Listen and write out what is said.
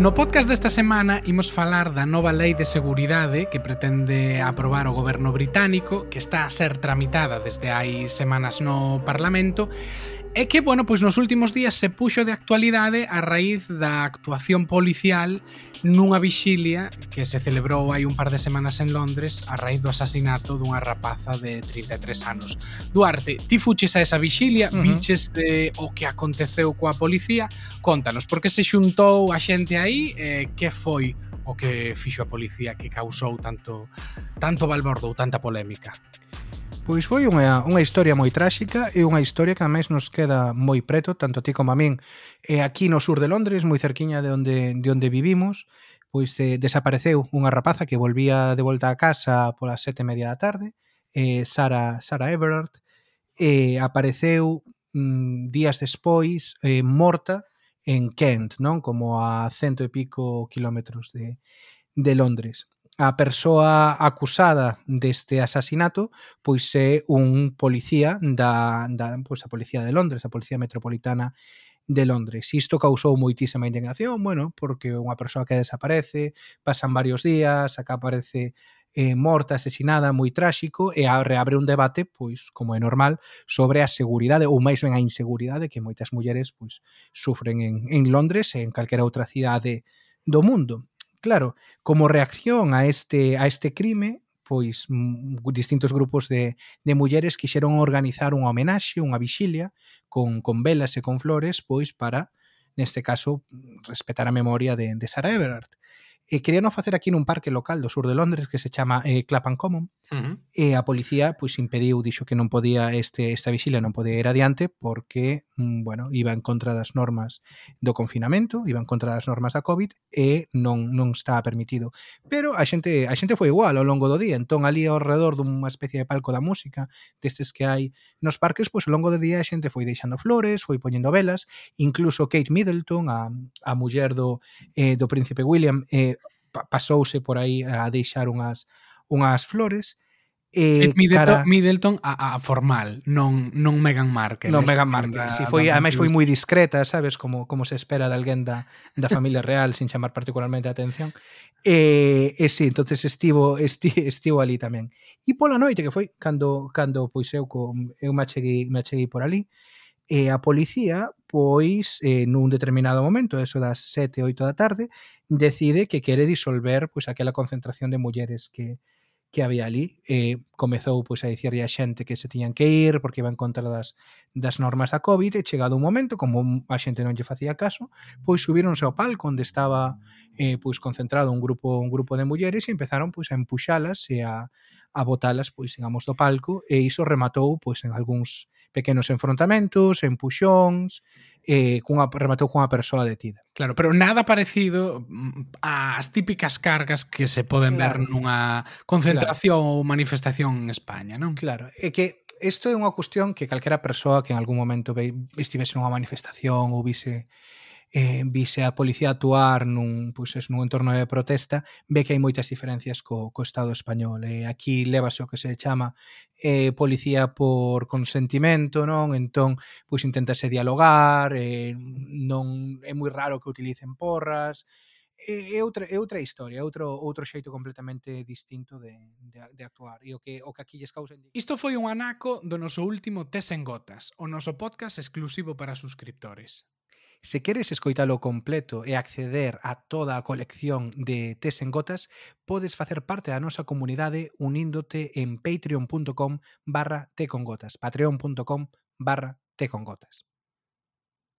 No podcast desta semana imos falar da nova lei de seguridade que pretende aprobar o goberno británico, que está a ser tramitada desde hai semanas no Parlamento, E que, bueno, pois nos últimos días se puxo de actualidade a raíz da actuación policial nunha vixilia que se celebrou hai un par de semanas en Londres a raíz do asasinato dunha rapaza de 33 anos. Duarte, ti fuches a esa vixilia, uh -huh. viches eh, o que aconteceu coa policía, contanos, por que se xuntou a xente aí, eh, que foi o que fixo a policía que causou tanto tanto balbordo, tanta polémica? Pois foi unha, unha historia moi tráxica e unha historia que a máis nos queda moi preto, tanto a ti como a min. E aquí no sur de Londres, moi cerquiña de onde, de onde vivimos, pois eh, desapareceu unha rapaza que volvía de volta a casa polas sete e media da tarde, eh, Sara, Sara Everard, eh, apareceu mm, días despois eh, morta en Kent, non? Como a cento e pico kilómetros de, de Londres a persoa acusada deste asasinato pois é un policía da, da pois a policía de Londres, a policía metropolitana de Londres. Isto causou moitísima indignación, bueno, porque unha persoa que desaparece, pasan varios días, acá aparece eh, morta, asesinada, moi tráxico, e a, reabre un debate, pois, como é normal, sobre a seguridade, ou máis ben a inseguridade que moitas mulleres pois, sufren en, en Londres e en calquera outra cidade do mundo. Claro, como reacción a este, a este crime, pois mm, distintos grupos de, de mulleres quixeron organizar unha homenaxe, unha vixilia, con, con velas e con flores, pois para, neste caso, respetar a memoria de, de Sara Everard eh, querían facer aquí nun parque local do sur de Londres que se chama eh, Clapham Common uh -huh. e a policía pois impediu, dixo que non podía este esta visila non podía ir adiante porque, mm, bueno, iba en contra das normas do confinamento, iba en contra das normas da COVID e non non estaba permitido. Pero a xente a xente foi igual ao longo do día, entón ali ao redor dunha especie de palco da música, destes que hai nos parques, pois ao longo do día a xente foi deixando flores, foi poñendo velas, incluso Kate Middleton, a, a muller do, eh, do príncipe William, eh, pasouse por aí a deixar unhas unhas flores e eh, Middleton, cara... Middleton a, a formal, non non Meghan Markle. Non Meghan Markle, si foi, ademais foi moi discreta, sabes, como como se espera de alguén da da familia real sin chamar particularmente a atención. E, e si, sí, entonces estivo esti, estivo ali tamén. E pola noite que foi cando cando pois eu co, eu me acheguei, me acheguei por ali, e a policía pois eh, nun determinado momento, eso das 7, 8 da tarde, decide que quere disolver pois aquela concentración de mulleres que, que había ali. Eh, comezou pois a dicirle a xente que se tiñan que ir porque iba en contra das, das normas da COVID e chegado un momento, como a xente non lle facía caso, pois subironse ao palco onde estaba eh, pois concentrado un grupo un grupo de mulleres e empezaron pois a empuxalas e a, a botalas pois digamos, do palco e iso rematou pois en algúns pequenos enfrontamentos, empuxóns, eh, cunha, rematou cunha persoa detida. Claro, pero nada parecido mm, ás típicas cargas que se poden claro. ver nunha concentración claro. ou manifestación en España, non? Claro, é que isto é unha cuestión que calquera persoa que en algún momento estivese nunha manifestación ou vise eh, vise a policía actuar nun, pois, es, nun entorno de protesta, ve que hai moitas diferencias co, co Estado español. Eh, aquí levase o que se chama eh, policía por consentimento, non? Entón, pois intentase dialogar, eh, non é moi raro que utilicen porras, é outra é outra historia, é outro outro xeito completamente distinto de, de, de actuar. E o que o que aquí lles causa Isto foi un anaco do noso último Tes en Gotas, o noso podcast exclusivo para suscriptores. Se queres escoitalo completo e acceder a toda a colección de Tes en Gotas, podes facer parte da nosa comunidade uníndote en patreon.com barra tecongotas, patreon.com barra tecongotas.